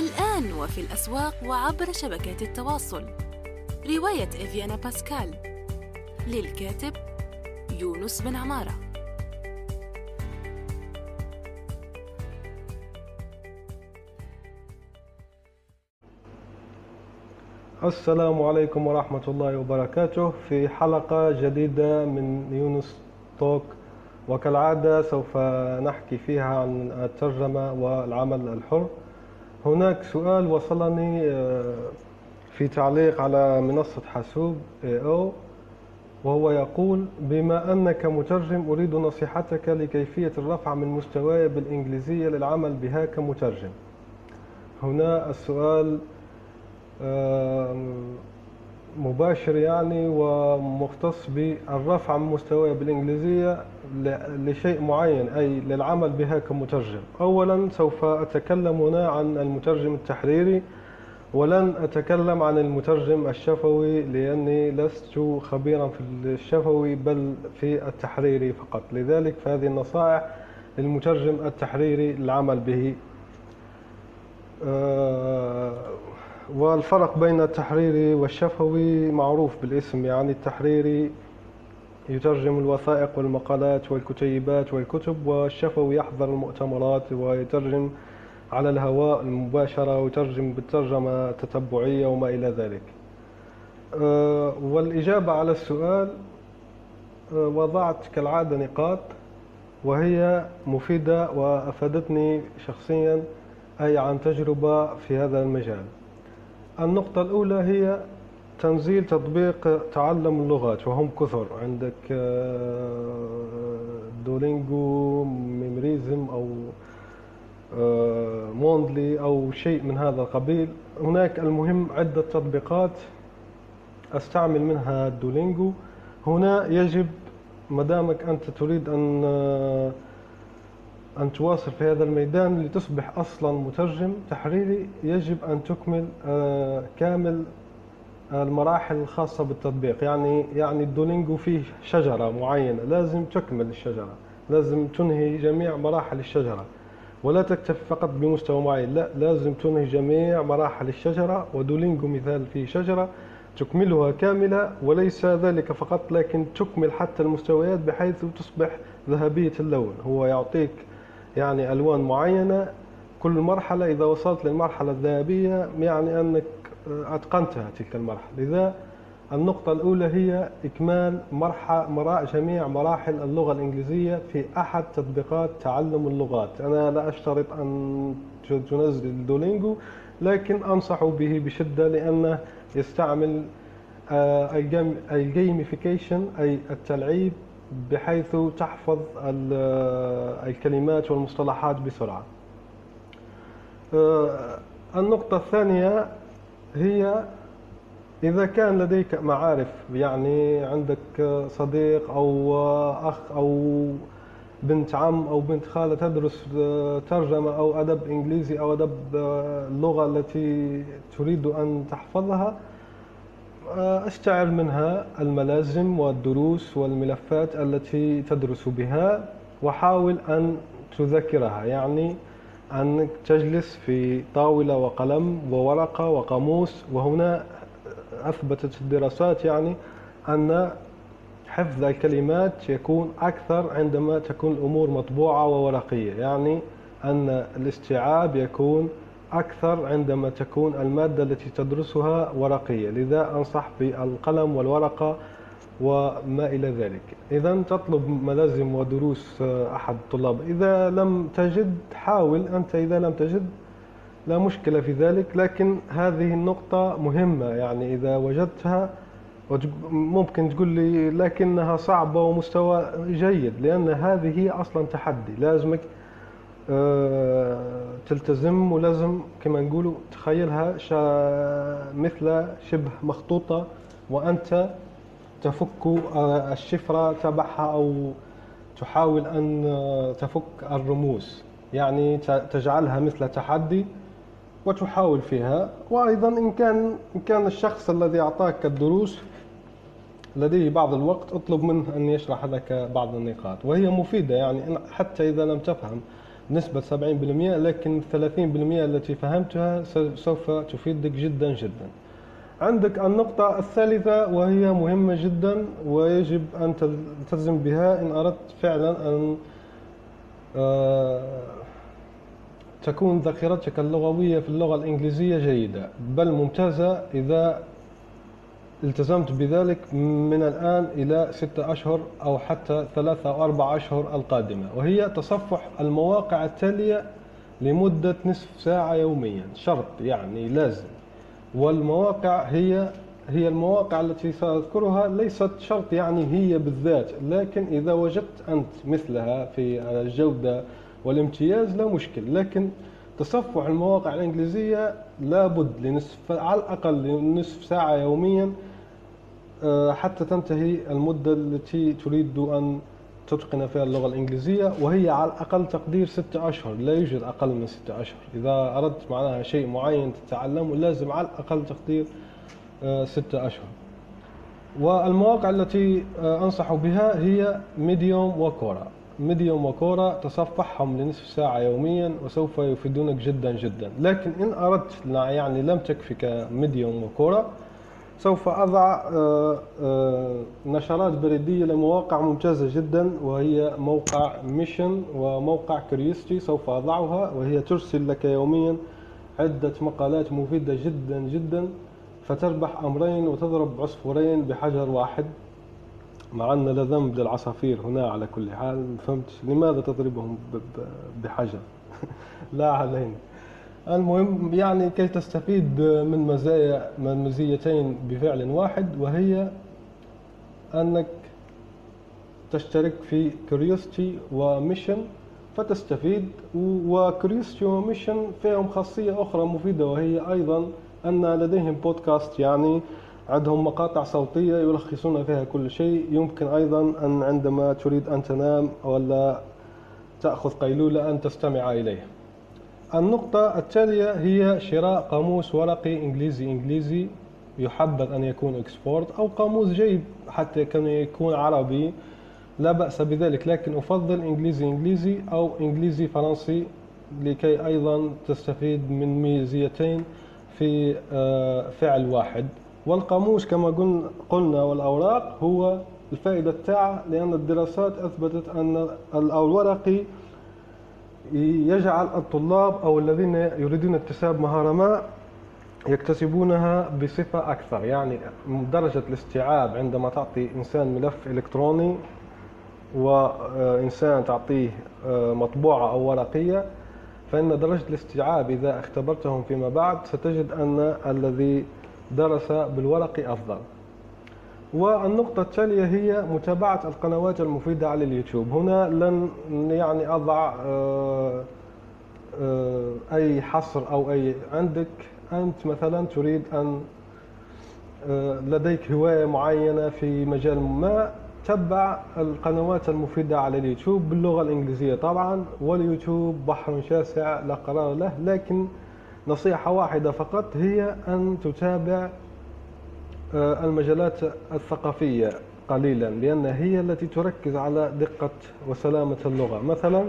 الآن وفي الأسواق وعبر شبكات التواصل. رواية إفيانا باسكال. للكاتب يونس بن عمارة. السلام عليكم ورحمة الله وبركاته. في حلقة جديدة من يونس توك. وكالعادة سوف نحكي فيها عن الترجمة والعمل الحر. هناك سؤال وصلني آه، في تعليق على منصة حاسوب AO وهو يقول بما أنك مترجم أريد نصيحتك لكيفية الرفع من مستواي بالإنجليزية للعمل بها كمترجم. هنا السؤال مباشر يعني ومختص بالرفع من مستواي بالإنجليزية. لشيء معين أي للعمل بها كمترجم. أولا سوف أتكلم هنا عن المترجم التحريري ولن أتكلم عن المترجم الشفوي لأني لست خبيرا في الشفوي بل في التحريري فقط. لذلك فهذه النصائح للمترجم التحريري للعمل به. آه، والفرق بين التحريري والشفوي معروف بالاسم يعني التحريري يترجم الوثائق والمقالات والكتيبات والكتب والشفوي يحضر المؤتمرات ويترجم على الهواء المباشرة ويترجم بالترجمة التتبعية وما إلى ذلك. أه، والإجابة على السؤال أه، وضعت كالعادة نقاط وهي مفيدة وأفادتني شخصيا أي عن تجربة في هذا المجال. النقطة الأولى هي تنزيل تطبيق تعلم اللغات وهم كثر. عندك آه، دولينجو ميمريزم أو آه، موندلي أو شيء من هذا القبيل. هناك المهم عدة تطبيقات أستعمل منها دولينجو. هنا يجب مدامك أنت تريد أن آه، أن تواصل في هذا الميدان لتصبح أصلا مترجم تحريري. يجب أن تكمل كامل المراحل الخاصة بالتطبيق. يعني يعني الدولينجو فيه شجرة معينة لازم تكمل الشجرة. لازم تنهي جميع مراحل الشجرة. ولا تكتفي فقط بمستوى معين لا لازم تنهي جميع مراحل الشجرة. ودولينجو مثال فيه شجرة تكملها كاملة وليس ذلك فقط لكن تكمل حتى المستويات بحيث تصبح ذهبية اللون. هو يعطيك يعني ألوان معينة. كل مرحلة إذا وصلت للمرحلة الذهبية يعني أنك أتقنتها تلك المرحلة. لذا النقطة الأولى هي إكمال مرحلة جميع مراحل اللغة الإنجليزية في أحد تطبيقات تعلم اللغات. أنا لا أشترط أن تنزل الدولينجو لكن أنصح به بشدة لأنه يستعمل آه، الجيميفيكيشن أي التلعيب بحيث تحفظ الكلمات والمصطلحات بسرعة. آه، النقطة الثانية هي إذا كان لديك معارف يعني عندك صديق أو أخ أو بنت عم أو بنت خالة تدرس ترجمة أو أدب إنجليزي أو أدب اللغة التي تريد أن تحفظها أستعر منها الملازم والدروس والملفات التي تدرس بها وحاول أن تذكرها. يعني أنك تجلس في طاولة وقلم وورقة وقاموس وهنا أثبتت الدراسات يعني أن حفظ الكلمات يكون أكثر عندما تكون الأمور مطبوعة وورقية يعني أن الاستيعاب يكون أكثر عندما تكون المادة التي تدرسها ورقية. لذا أنصح بالقلم والورقة وما إلى ذلك. إذا تطلب ملازم ودروس أحد الطلاب. إذا لم تجد حاول أنت إذا لم تجد لا مشكلة في ذلك. لكن هذه النقطة مهمة يعني إذا وجدتها ممكن تقول لي لكنها صعبة ومستوى جيد لأن هذه أصلا تحدي. لازمك آه، تلتزم ولازم كما نقولوا تخيلها مثل شبه مخطوطة وأنت تفك آه، الشفرة تبعها أو تحاول أن آه، تفك الرموز. يعني تجعلها مثل تحدي وتحاول فيها. وأيضا إن كان إن كان الشخص الذي أعطاك الدروس لديه بعض الوقت اطلب منه أن يشرح لك بعض النقاط. وهي مفيدة يعني حتى إذا لم تفهم نسبة 70% لكن 30% التي فهمتها سوف تفيدك جدا جدا. عندك النقطة الثالثة وهي مهمة جدا ويجب أن تلتزم بها. إن أردت فعلا أن آه، تكون ذاكرتك اللغوية في اللغة الإنجليزية جيدة بل ممتازة إذا التزمت بذلك من الآن إلى ستة أشهر أو حتى ثلاثة أو أربع أشهر القادمة. وهي تصفح المواقع التالية لمدة نصف ساعة يوميا شرط يعني لازم. والمواقع هي هي المواقع التي سأذكرها ليست شرط يعني هي بالذات لكن إذا وجدت أنت مثلها في الجودة والامتياز لا مشكل لكن تصفح المواقع الإنجليزية لابد لنصف على الأقل لنصف ساعة يوميا آه، حتى تنتهي المدة التي تريد أن تتقن فيها اللغة الإنجليزية وهي على أقل تقدير ستة أشهر لا يوجد أقل من ستة أشهر. إذا أردت معناها شيء معين تتعلمه لازم على الأقل تقدير آه، ستة أشهر. والمواقع التي آه، أنصح بها هي ميديوم وكورا. ميديوم وكورا تصفحهم لنصف ساعة يوميا وسوف يفيدونك جدا جدا. لكن إن أردت يعني لم تكفك ميديوم وكورا سوف أضع آه، آه، نشرات بريدية لمواقع ممتازة جدا وهي موقع ميشن وموقع كريستي سوف أضعها وهي ترسل لك يوميا عدة مقالات مفيدة جدا جدا فتربح أمرين وتضرب عصفورين بحجر واحد. مع أن لا ذنب للعصافير هنا على كل حال فهمت؟ لماذا تضربهم بحجر؟ لا علينا. المهم يعني كي تستفيد من مزايا من مزيتين بفعل واحد وهي أنك تشترك في Curiosity وميشن فتستفيد و Curiosity وميشن فيهم خاصية أخرى مفيدة وهي أيضا أن لديهم بودكاست يعني عندهم مقاطع صوتية يلخصون فيها كل شيء. يمكن أيضا أن عندما تريد أن تنام ولا تأخذ قيلولة أن تستمع إليه. النقطة التالية هي شراء قاموس ورقي إنجليزي إنجليزي يحبذ أن يكون إكسبورت أو قاموس جيد حتى كان يكون عربي. لا بأس بذلك لكن أفضل إنجليزي إنجليزي أو إنجليزي فرنسي لكي أيضا تستفيد من ميزيتين في آه، فعل واحد. والقاموس كما قلنا والأوراق هو الفائدة تاعه لأن الدراسات أثبتت أن الورقي يجعل الطلاب أو الذين يريدون اكتساب مهارة ما يكتسبونها بصفة أكثر. يعني درجة الاستيعاب عندما تعطي إنسان ملف إلكتروني وإنسان تعطيه آه، مطبوعة أو ورقية فإن درجة الاستيعاب إذا اختبرتهم فيما بعد ستجد أن الذي درس بالورق أفضل. والنقطة التالية هي متابعة القنوات المفيدة على اليوتيوب. هنا لن يعني أضع آه، آه، أي حصر أو أي عندك. أنت مثلا تريد أن آه، لديك هواية معينة في مجال ما تبع القنوات المفيدة على اليوتيوب باللغة الإنجليزية طبعا واليوتيوب بحر شاسع لا قرار له لكن نصيحة واحدة فقط هي أن تتابع المجالات الثقافية قليلا لأن هي التي تركز على دقة وسلامة اللغة. مثلا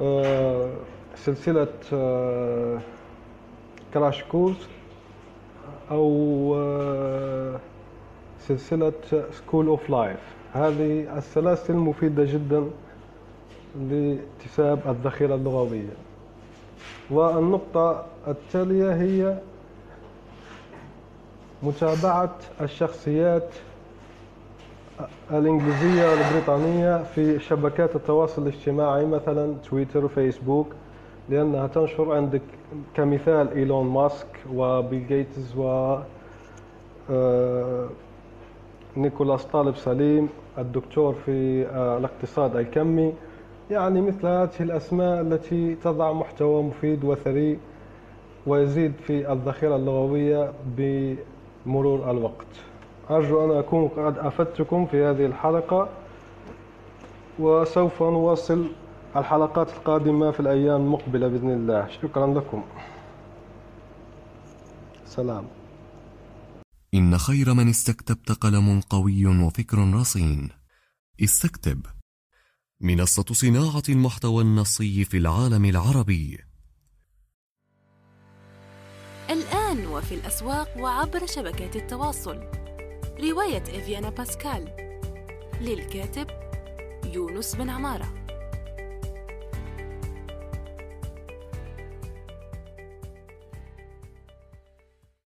آه، سلسلة Crash آه، Course أو سلسلة School of Life هذه السلاسل مفيدة جدا لاكتساب الذخيرة اللغوية. والنقطة التالية هي متابعة الشخصيات الإنجليزية والبريطانية في شبكات التواصل الاجتماعي مثلا تويتر وفيسبوك لأنها تنشر عندك كمثال إيلون ماسك وبيل جيتس و آه، نيكولاس طالب سليم الدكتور في آه، الاقتصاد الكمي. يعني مثل هذه الأسماء التي تضع محتوى مفيد وثري ويزيد في الذخيرة اللغوية بمرور الوقت. أرجو أن أكون قد أفدتكم في هذه الحلقة وسوف نواصل الحلقات القادمة في الأيام المقبلة بإذن الله. شكرا لكم. سلام. إن خير من استكتبت قلم قوي وفكر رصين. استكتب. منصة صناعة المحتوى النصي في العالم العربي. وفي الأسواق وعبر شبكات التواصل. رواية إفيانا باسكال. للكاتب يونس بن عمارة.